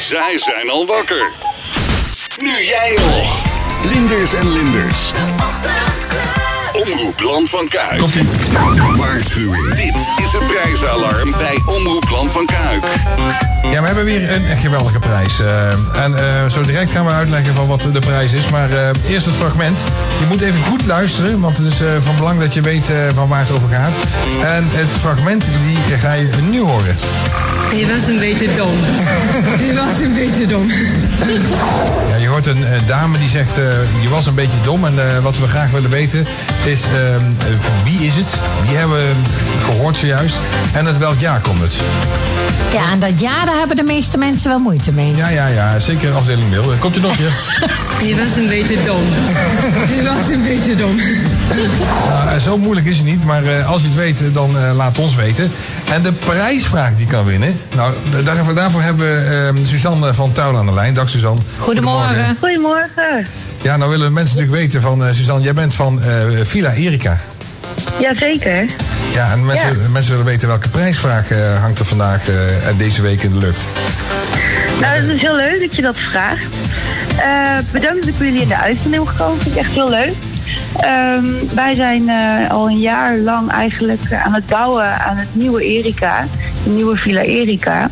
Zij zijn al wakker. Nu jij nog. Linders en Linders. Omroep Land van Kuik. Waarschuwing. Dit is het prijsalarm bij Omroep Land van Kuik. Ja, we hebben weer een, geweldige prijs. Eh, en eh, zo direct gaan we uitleggen van wat de prijs is. Maar eh, eerst het fragment. Je moet even goed luisteren, want het is eh, van belang dat je weet eh, van waar het over gaat. En het fragment die ga je nu horen. Je was een beetje dom. Je was een beetje dom. Ja, je hoort een eh, dame die zegt, eh, je was een beetje dom. En eh, wat we graag willen weten is, ehm, eh, wie is het? Wie hebben we gehoord zojuist? En uit welk jaar komt het? Ja, en dat ja, daar hebben de meeste mensen wel moeite mee. Ja, ja, ja, zeker afdeling mail. Komt u nog, ja? Je was een beetje dom. Je was een beetje dom. Nou, zo moeilijk is het niet, maar eh, als je het weet, eh, dan eh, laat ons weten. En de prijsvraag die kan winnen. Nou, daarvoor, daarvoor hebben we eh, Suzanne van Tuil aan de lijn. Dag Suzanne. Goedemorgen. Goedemorgen. Ja, nou willen mensen natuurlijk weten van eh, Suzanne, jij bent van eh, Villa Erika. Jazeker. Ja, en mensen, Ja. mensen willen weten welke prijsvraag eh, hangt er vandaag eh, en deze week in de lucht. Nou, het is heel leuk dat je dat vraagt. Eh, bedankt dat ik jullie in de uitzending heb gekomen. Vind ik echt heel leuk. Ehm, wij zijn al een jaar lang eigenlijk aan het bouwen aan het nieuwe Erika. De nieuwe Villa Erika.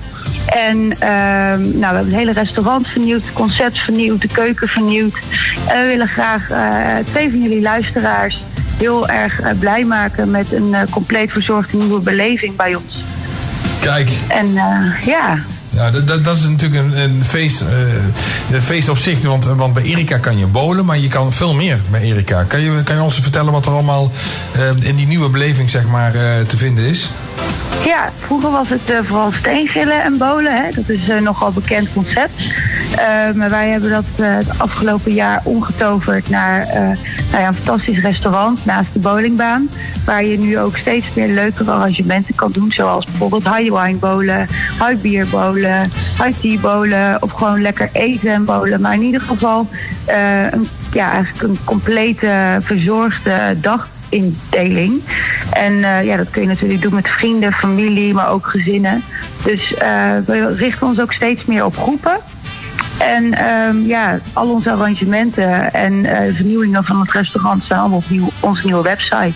En ehm, nou, we hebben het hele restaurant vernieuwd, het concept vernieuwd, de keuken vernieuwd. En we willen graag eh, twee van jullie luisteraars heel erg eh, blij maken met een eh, compleet verzorgde nieuwe beleving bij ons. Kijk, En eh, ja, ja, dat, dat, dat is natuurlijk een, een feest, een feest op zich. Want, want bij Erika kan je bowlen, maar je kan veel meer bij Erika. Kan je, kan je ons vertellen wat er allemaal in die nieuwe beleving zeg maar, te vinden is? Ja, vroeger was het vooral steengillen en bolen. Hè. Dat is nogal bekend concept. Eh, maar wij hebben dat eh, het afgelopen jaar omgetoverd naar eh, nou ja, een fantastisch restaurant naast de bowlingbaan. Waar je nu ook steeds meer leukere arrangementen kan doen. Zoals bijvoorbeeld high wine bowlen, high beer bowlen, high tea bowlen. Of gewoon lekker eten en bowlen. Maar in ieder geval een, ja, eigenlijk een complete verzorgde dag indeling. En ja, dat kun je natuurlijk doen met vrienden, familie, maar ook gezinnen. Dus we richten ons ook steeds meer op groepen. En ehm, ja, al onze arrangementen en eh, vernieuwingen van het restaurant staan op nieuw, onze nieuwe website.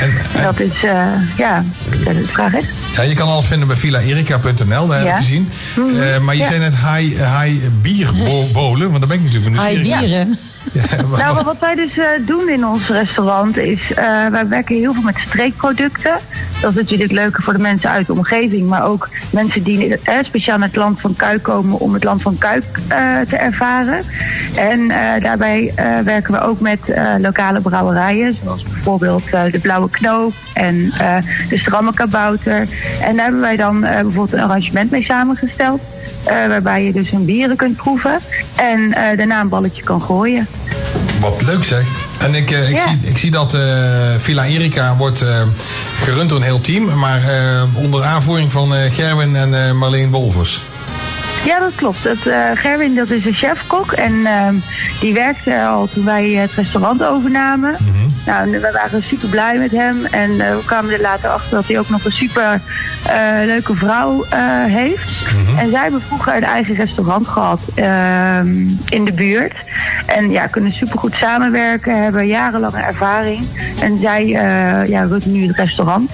En, En dat is, eh, ja, de vraag is. Ja, je kan alles vinden bij villaerika.nl, daar heb ik gezien. Eh, maar je Ja. zei net high, high bierbolen, want daar ben ik natuurlijk Hai benieuwd. bieren. Ja, maar- Nou, maar wat wij dus eh, doen in ons restaurant is, eh, wij werken heel veel met streekproducten. Dat is natuurlijk leuker voor de mensen uit de omgeving, maar ook mensen die speciaal naar het land van Kuik komen om het land van Kuik eh, te ervaren. En eh, daarbij eh, werken we ook met eh, lokale brouwerijen, zoals bijvoorbeeld eh, de Blauwe Knoop en eh, de Stramme Kabouter. En daar hebben wij dan eh, bijvoorbeeld een arrangement mee samengesteld. waarbij je dus hun bieren kunt proeven en daarna een balletje kan gooien. Wat leuk zeg. En ik, ik, Ja. zie, ik zie dat Villa Erika wordt gerund door een heel team, maar onder aanvoering van Gerwin en Marleen Wolvers. Ja, dat klopt. Dat, eh, Gerwin dat is een chefkok en ehm, die werkte al toen wij het restaurant overnamen. Nou, en we waren super blij met hem en eh, we kwamen er later achter dat hij ook nog een super eh, leuke vrouw heeft. En zij hebben vroeger een eigen restaurant gehad ehm, in de buurt. En ja, kunnen supergoed samenwerken, hebben jarenlange ervaring. En zij ja, runt nu het restaurant.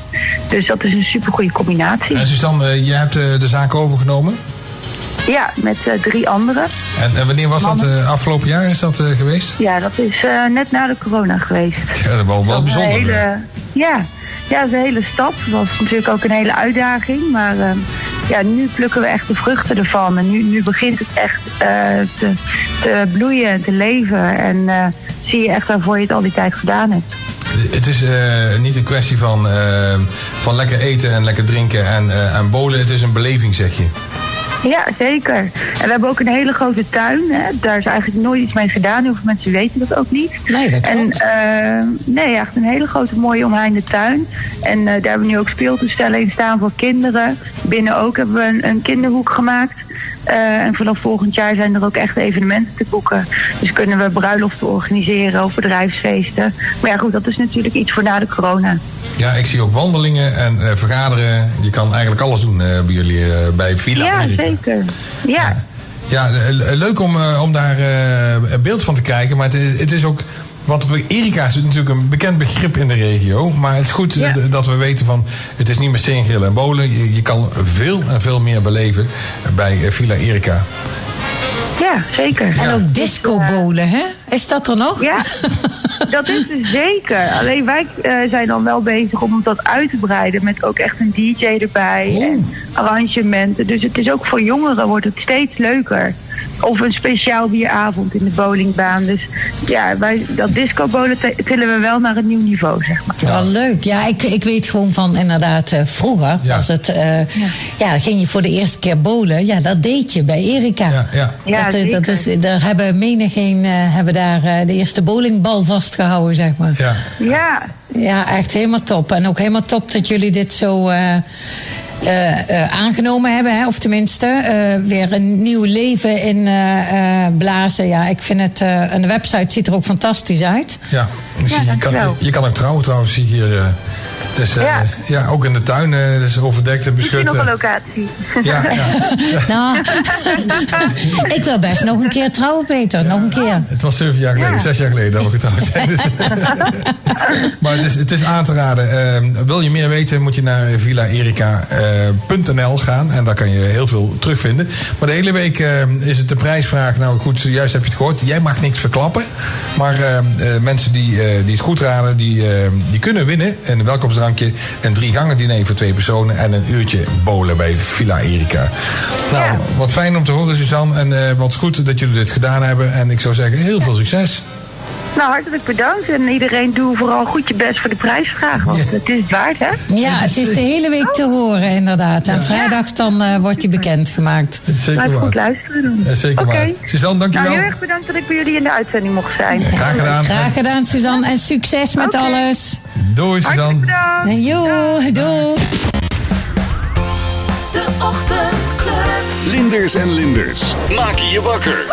Dus dat is een super goede combinatie. En Suzanne, eh, jij hebt de zaak overgenomen. Ja, met eh, drie anderen. En, en wanneer was dat? Eh, afgelopen jaar is dat eh, geweest? Ja, dat is net na de corona geweest. Ja, dat is wel, bijzonder. hele, ja, ja, dat een hele stap. Het was natuurlijk ook een hele uitdaging. Maar ja, nu plukken we echt de vruchten ervan. En nu, nu begint het echt te, te bloeien en te leven. En zie je echt waarvoor je het al die tijd gedaan hebt. Het is niet een kwestie van, van lekker eten en lekker drinken en, en bolen. Het is een beleving, zeg je. Ja, zeker. En we hebben ook een hele grote tuin. Hè. Daar is eigenlijk nooit iets mee gedaan. Heel veel mensen weten dat ook niet. Nee, dat En klopt. eh, nee, echt een hele grote mooie omheinde tuin. En eh, daar hebben we nu ook speeltoestellen in staan voor kinderen. Binnen ook hebben we een, een kinderhoek gemaakt. Eh, en vanaf volgend jaar zijn er ook echt evenementen te boeken. Dus kunnen we bruiloften organiseren of bedrijfsfeesten. Maar ja, goed, dat is natuurlijk iets voor na de corona. Ja, ik zie ook wandelingen en eh, vergaderen. Je kan eigenlijk alles doen eh, bij jullie eh, bij Villa ja, Erika. zeker. Ja. Ja, leuk om, eh, om daar eh, een beeld van te krijgen. Maar het, is- het is ook. Want Erika is natuurlijk een bekend begrip in de regio. Maar het is goed Ja. dat we weten van. Het is niet meer steengrillen en bolen. Je, je kan veel en veel meer beleven bij Villa Erika. Ja, zeker. En ook discobolen, hè? Is dat er nog? Ja, dat is er zeker. Alleen wij eh, zijn dan wel bezig om dat uit te breiden met ook echt een DJ erbij en arrangementen. Dus het is ook voor jongeren wordt het steeds leuker. Of een speciaal bieravond in de bowlingbaan. Dus ja, wij, dat discobolen te- tillen we wel naar een nieuw niveau, zeg maar. Wel leuk. Ja, ik, ik weet gewoon van inderdaad eh, vroeger Ja. was het... eh, ja. ging je voor de eerste keer bowlen. Ja, dat deed je bij Erika. Ja, ja. Ja, dat, is- dat is, daar hebben menigeen eh, hebben daar eh, de eerste bowlingbal vastgehouden, zeg maar. ja. Ja, Ja, echt helemaal top. En ook helemaal top dat jullie dit zo eh, eh, eh, aangenomen hebben. Hè? Of tenminste, eh, weer een nieuw leven in eh, eh, blazen. Ja, ik vind het... eh, en de website ziet er ook fantastisch uit. Ja, Ja, je, kan, dankjewel. je kan ook trouwen trouwens, zie ik hier. Dus, eh, ja. Ja. ook in de tuin, eh dus overdekt en misschien beschut. nog een eh. locatie. ja, ja, Nou, ik wil best nog een keer trouwen, Peter. Nog een keer. het was zeven jaar geleden, Ja. zes jaar geleden dat we getrouwd zijn. Dus. maar het is, het is aan te raden. Eh, wil je meer weten, moet je naar villaerika.nl gaan. En daar kan je heel veel terugvinden. Maar de hele week eh, is het de prijsvraag. Nou goed, juist heb je het gehoord. Jij mag niks verklappen. Maar eh, eh, mensen die, eh, die het goed raden, die, die kunnen winnen. Een welkomstdrankje, een drie gangen diner voor twee personen. En een uurtje bowlen bij Villa Erika. Nou, Ja. wat fijn om te horen Suzanne. En eh, wat goed dat jullie dit gedaan hebben. En ik zou zeggen, heel veel succes. Nou, hartelijk bedankt. En iedereen doe vooral goed je best voor de prijsvraag. Want Ja. het is het waard, hè? Ja, het is de hele week te horen, inderdaad. En vrijdag dan eh, wordt die bekendgemaakt. Het is zeker Blijf goed luisteren. Ja, zeker Oké. waar. Suzanne, dankjewel. Nou, heel erg bedankt dat ik bij jullie in de uitzending mocht zijn. Graag gedaan. Graag gedaan, Suzanne. En succes met alles. Doei, Suzanne. bedankt. En joe, doei. De Ochtendclub. Linders en Linders maken je wakker.